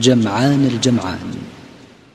جمعان الجمعان.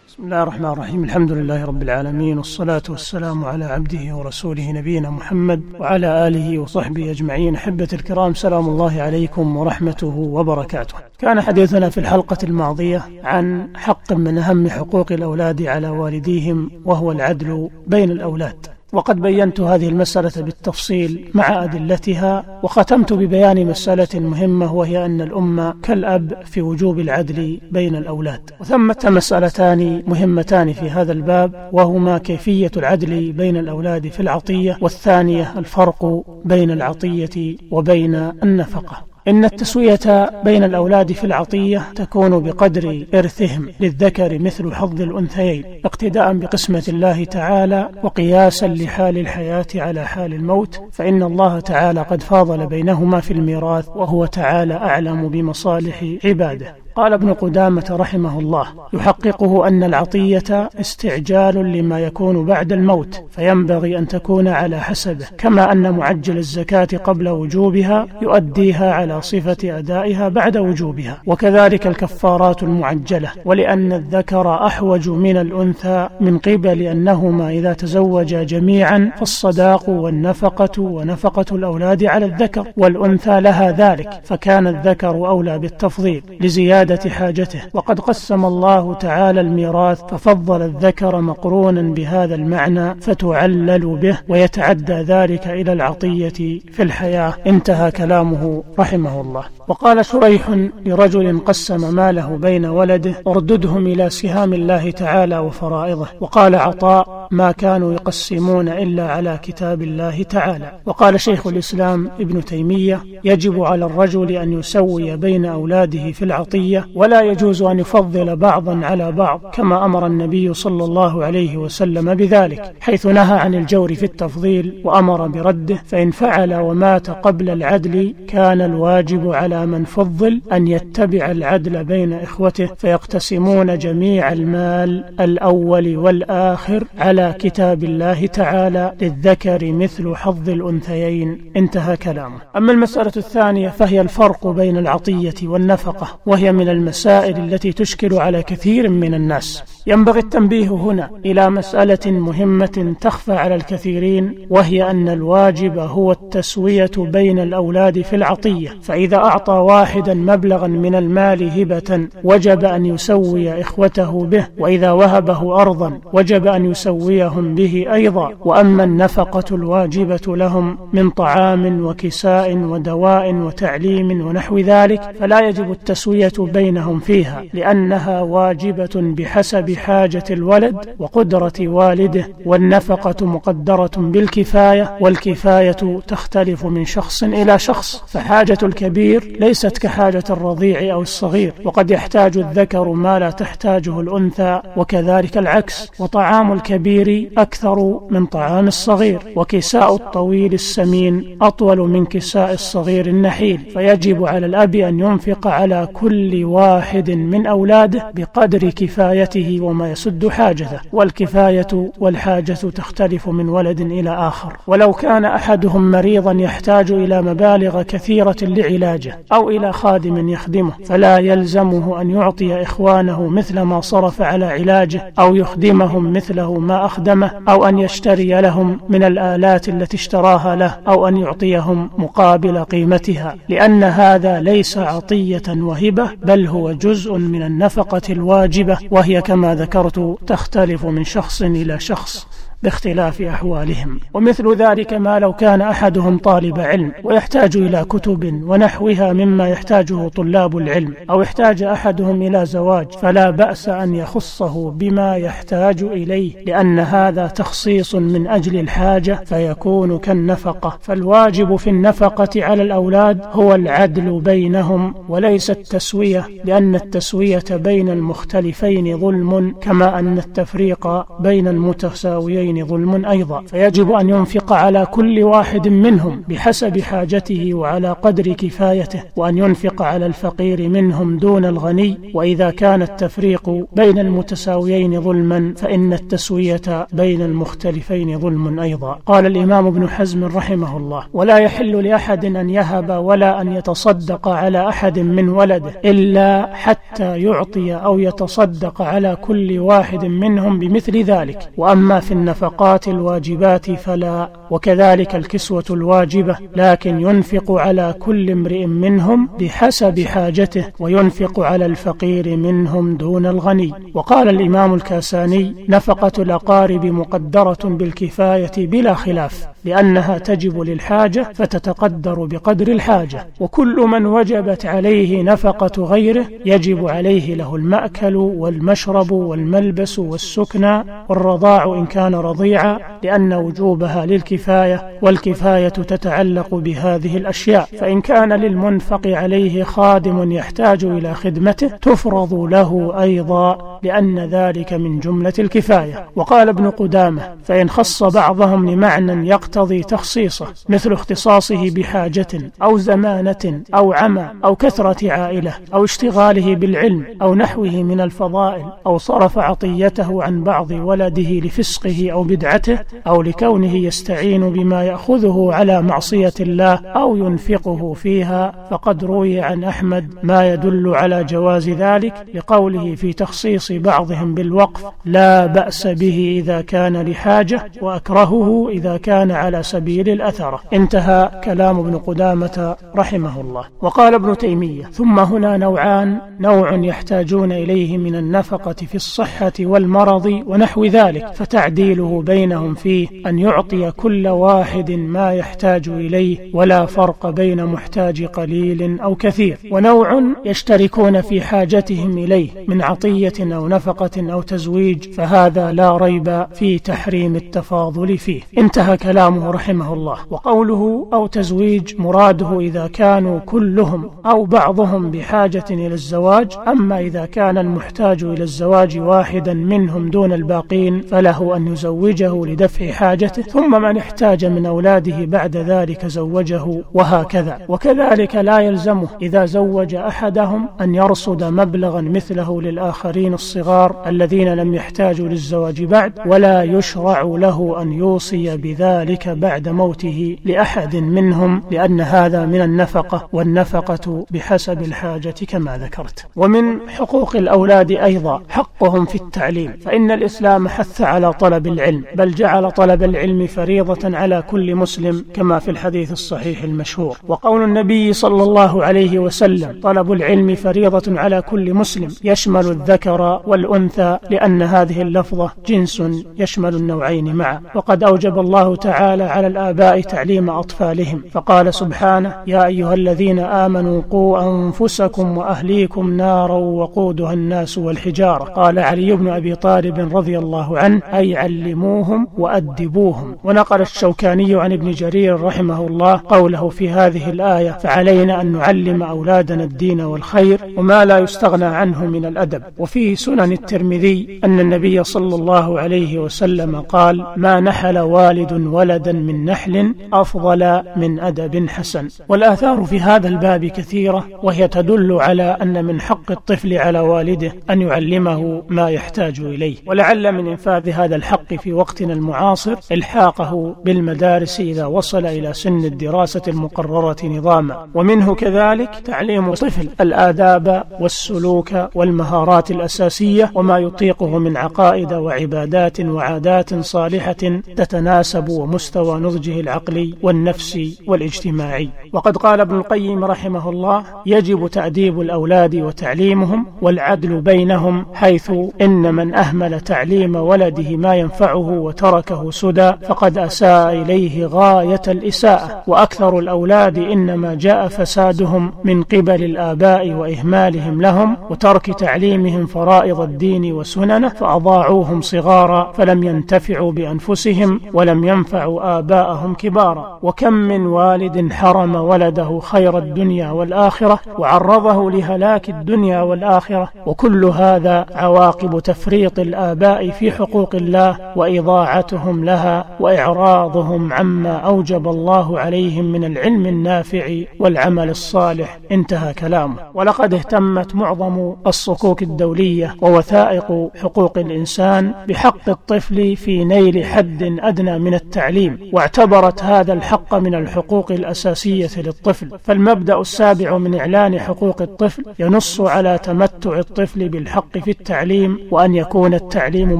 بسم الله الرحمن الرحيم. الحمد لله رب العالمين والصلاة والسلام على عبده ورسوله نبينا محمد وعلى آله وصحبه أجمعين. أحبة الكرام سلام الله عليكم ورحمته وبركاته. كان حديثنا في الحلقة الماضية عن حق من أهم حقوق الأولاد على والديهم وهو العدل بين الأولاد. وقد بينت هذه المسألة بالتفصيل مع أدلتها وختمت ببيان مسألة مهمة وهي أن الأمة كالأب في وجوب العدل بين الأولاد. وثمة مسألتان مهمتان في هذا الباب وهما كيفية العدل بين الأولاد في العطية والثانية الفرق بين العطية وبين النفقة. إن التسوية بين الأولاد في العطية تكون بقدر إرثهم للذكر مثل حظ الأنثيين اقتداء بقسمة الله تعالى وقياسا لحال الحياة على حال الموت فإن الله تعالى قد فاضل بينهما في الميراث وهو تعالى أعلم بمصالح عباده. قال ابن قدامة رحمه الله يحققه أن العطية استعجال لما يكون بعد الموت فينبغي أن تكون على حسبه كما أن معجل الزكاة قبل وجوبها يؤديها على صفة أدائها بعد وجوبها. وكذلك الكفارات المعجلة ولأن الذكر أحوج من الأنثى من قبل أنهما إذا تزوجا جميعا فالصداق والنفقة ونفقة الأولاد على الذكر والأنثى لها ذلك فكان الذكر أولى بالتفضيل لزيادة زيادة حاجته. وقد قسم الله تعالى الميراث ففضل الذكر مقرونا بهذا المعنى فتعلل به ويتعدى ذلك إلى العطية في الحياة. انتهى كلامه رحمه الله. وقال شريح لرجل قسم ماله بين ولده ارددهم إلى سهام الله تعالى وفرائضه. وقال عطاء ما كانوا يقسمون إلا على كتاب الله تعالى. وقال شيخ الإسلام ابن تيمية يجب على الرجل أن يسوي بين أولاده في العطية ولا يجوز أن يفضل بعضا على بعض كما أمر النبي صلى الله عليه وسلم بذلك حيث نهى عن الجور في التفضيل وأمر برده فإن فعل ومات قبل العدل كان الواجب على من فضل أن يتبع العدل بين إخوته فيقتسمون جميع المال الأول والآخر على كتاب الله تعالى للذكر مثل حظ الأنثيين. انتهى كلامه. أما المسألة الثانية فهي الفرق بين العطية والنفقة وهي من المسائل التي تشكل على كثير من الناس. ينبغي التنبيه هنا إلى مسألة مهمة تخفى على الكثيرين وهي أن الواجب هو التسوية بين الأولاد في العطية. فإذا أعطى واحدا مبلغا من المال هبة وجب أن يسوي إخوته به وإذا وهبه ارضا وجب أن يسويهم به أيضا. وأما النفقة الواجبة لهم من طعام وكساء ودواء وتعليم ونحو ذلك فلا يجب التسوية بينهم فيها لأنها واجبة بحسب حاجة الولد وقدرة والده. والنفقة مقدرة بالكفاية والكفاية تختلف من شخص إلى شخص فحاجة الكبير ليست كحاجة الرضيع أو الصغير وقد يحتاج الذكر ما لا تحتاجه الأنثى وكذلك العكس وطعام الكبير أكثر من طعام الصغير وكساء الطويل السمين أطول من كساء الصغير النحيل فيجب على الأب أن ينفق على كل واحد من أولاده بقدر كفايته وما يسد حاجته والكفاية والحاجة تختلف من ولد إلى آخر. ولو كان أحدهم مريضا يحتاج إلى مبالغ كثيرة لعلاجه أو إلى خادم يخدمه. فلا يلزمه أن يعطي إخوانه مثل ما صرف على علاجه أو يخدمهم مثله ما أخدمه أو أن يشتري لهم من الآلات التي اشتراها له أو أن يعطيهم مقابل قيمتها. لأن هذا ليس عطية وهبة بل هو جزء من النفقة الواجبة وهي كما ذكرت تختلف من شخص إلى شخص. باختلاف أحوالهم. ومثل ذلك ما لو كان أحدهم طالب علم ويحتاج إلى كتب ونحوها مما يحتاجه طلاب العلم أو احتاج أحدهم إلى زواج فلا بأس أن يخصه بما يحتاج إليه لأن هذا تخصيص من أجل الحاجة فيكون كالنفقة. فالواجب في النفقة على الأولاد هو العدل بينهم وليس التسوية لأن التسوية بين المختلفين ظلم كما أن التفريق بين المتساويين ظلم أيضا. فيجب أن ينفق على كل واحد منهم بحسب حاجته وعلى قدر كفايته وأن ينفق على الفقير منهم دون الغني. وإذا كان التفريق بين المتساويين ظلما فإن التسوية بين المختلفين ظلم أيضا. قال الإمام ابن حزم رحمه الله ولا يحل لأحد أن يهب ولا أن يتصدق على أحد من ولده إلا حتى يعطي أو يتصدق على كل واحد منهم بمثل ذلك. وأما في النفقات الواجبات فلا وكذلك الكسوة الواجبة لكن ينفق على كل امرئ منهم بحسب حاجته وينفق على الفقير منهم دون الغني. وقال الإمام الكاساني نفقة الأقارب مقدرة بالكفاية بلا خلاف. لأنها تجب للحاجة فتتقدر بقدر الحاجة. وكل من وجبت عليه نفقة غيره يجب عليه له المأكل والمشرب والملبس والسكنى والرضاع إن كان رضيعا لأن وجوبها للكفاية والكفاية تتعلق بهذه الأشياء. فإن كان للمنفق عليه خادم يحتاج إلى خدمته تفرض له أيضا لأن ذلك من جملة الكفاية. وقال ابن قدامة فإن خص بعضهم لمعنى يقتضي تخصيصه مثل اختصاصه بحاجة أو زمانة أو عمى أو كثرة عائلة أو اشتغاله بالعلم أو نحوه من الفضائل أو صرف عطيته عن بعض ولده لفسقه أو بدعته أو لكونه يستعين بما يأخذه على معصية الله أو ينفقه فيها فقد روي عن أحمد ما يدل على جواز ذلك لقوله في تخصيص بعضهم بالوقف لا بأس به إذا كان لحاجة وأكرهه إذا كان على سبيل الأثرة انتهى كلام ابن قدامة رحمه الله. وقال ابن تيمية ثم هنا نوعان نوع يحتاجون إليه من النفقة في الصحة والمرض ونحو ذلك. فتعديله بينهم فيه أن يعطي كل واحد ما يحتاج إليه ولا فرق بين محتاج قليل أو كثير. ونوع يشتركون في حاجتهم إليه من عطية أو نفقة أو تزويج فهذا لا ريب في تحريم التفاضل فيه. انتهى كلامه رحمه الله وقوله أو تزويج مراده إذا كانوا كلهم أو بعضهم بحاجة إلى الزواج أما إذا كان المحتاج إلى الزواج واحدا منهم دون الباقين فله أن يزوجه لدفع حاجته ثم من احتاج من أولاده بعد ذلك زوجه وهكذا. وكذلك لا يلزمه إذا زوج أحدهم أن يرصد مبلغا مثله للآخرين الصغار الذين لم يحتاجوا للزواج بعد ولا يشرع له أن يوصي بذلك بعد موته لأحد منهم لأن هذا من النفقة والنفقة بحسب الحاجة كما ذكرت. ومن حقوق الأولاد أيضا حقهم في التعليم. فإن الإسلام حث على طلب العلم بل جعل طلب العلم فريضة على كل مسلم كما في الحديث الصحيح المشهور. وقول النبي صلى الله عليه وسلم طلب العلم فريضة على كل مسلم يشمل الذكر والأنثى لأن هذه اللفظة جنس يشمل النوعين معا. وقد أوجب الله تعالى على الآباء تعليم أطفالهم. فقال سبحانه يا أيها الذين آمنوا قوا أنفسكم وأهليكم نارا وقودها الناس والحجارة. قال علي بن أبي طالب رضي الله عنه أي علموهم وأدبوهم. ونقل الشوكاني عن ابن جرير رحمه الله قوله في هذه الآية فعلينا أن نعلم أولادنا الدين والخير وما لا يستغنى عنه من الأدب. وفي سنن الترمذي أن النبي صلى الله عليه وسلم قال ما نحل والد ولدا من نحل أفضل من أدب حسن. والآثار في هذا الباب كثيرة وهي تدل على أن من حق الطفل على والده أن يعلمه ما يحتاج إليه. ولعل من إنفاذ هذا الحق في وقتنا المعاصر إلحاقه بالمدارس إذا وصل إلى سن الدراسة المقررة نظاما. ومنه كذلك تعليم الطفل الآداب والسلوك والمهارات الأساسية وما يطيقه من عقائد وعبادات وعادات صالحة تتناسب مستوى نضجه العقلي والنفسي والاجتماعي. وقد قال ابن القيم رحمه الله يجب تأديب الأولاد وتعليمهم والعدل بينهم حيث إن من أهمل تعليم ولده ما ينفعه وتركه سدى فقد أساء إليه غاية الإساءة. وأكثر الأولاد إنما جاء فسادهم من قبل الآباء وإهمالهم لهم وترك تعليمهم فرائض الدين وسننه فأضاعوهم صغارا فلم ينتفعوا بأنفسهم ولم ينفعوا آباءهم كبارا. وكم من والد حرم ولده خير الدنيا والآخرة وعرضه لهلاك الدنيا والآخرة. وكل هذا عواقب تفريط الآباء في حقوق الله وإضاعتهم لها وإعراضهم عما أوجب الله عليهم من العلم النافع والعمل الصالح. انتهى كلامه. ولقد اهتمت معظم الصكوك الدولية ووثائق حقوق الإنسان بحق الطفل في نيل حد أدنى من التعليم. واعتبرت هذا الحق من الحقوق الأساسية للطفل. فالمبدأ السابع من إعلان حقوق الطفل ينص على تمتع الطفل بالحق في التعليم وأن يكون التعليم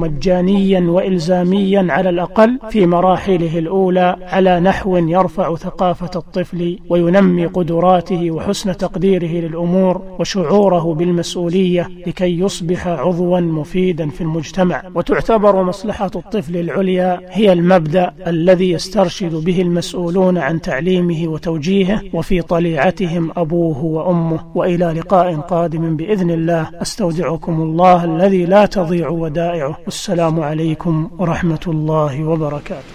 مجانيا وإلزاميا على الأقل في مراحله الأولى على نحو يرفع ثقافة الطفل وينمي قدراته وحسن تقديره للأمور وشعوره بالمسؤولية لكي يصبح عضوا مفيدا في المجتمع. وتعتبر مصلحة الطفل العليا هي المبدأ الذي يسترشد به المسؤولون عن تعليمه وتوجيهه وفي طليعتهم أبوه وأمه. وإلى لقاء قادم بإذن الله. أستودعكم الله الذي لا تضيع ودائعه. والسلام عليكم ورحمة الله وبركاته.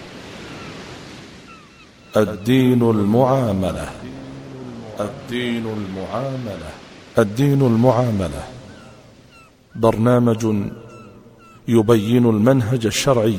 الدين المعاملة. الدين المعاملة. الدين المعاملة. برنامج يبين المنهج الشرعي.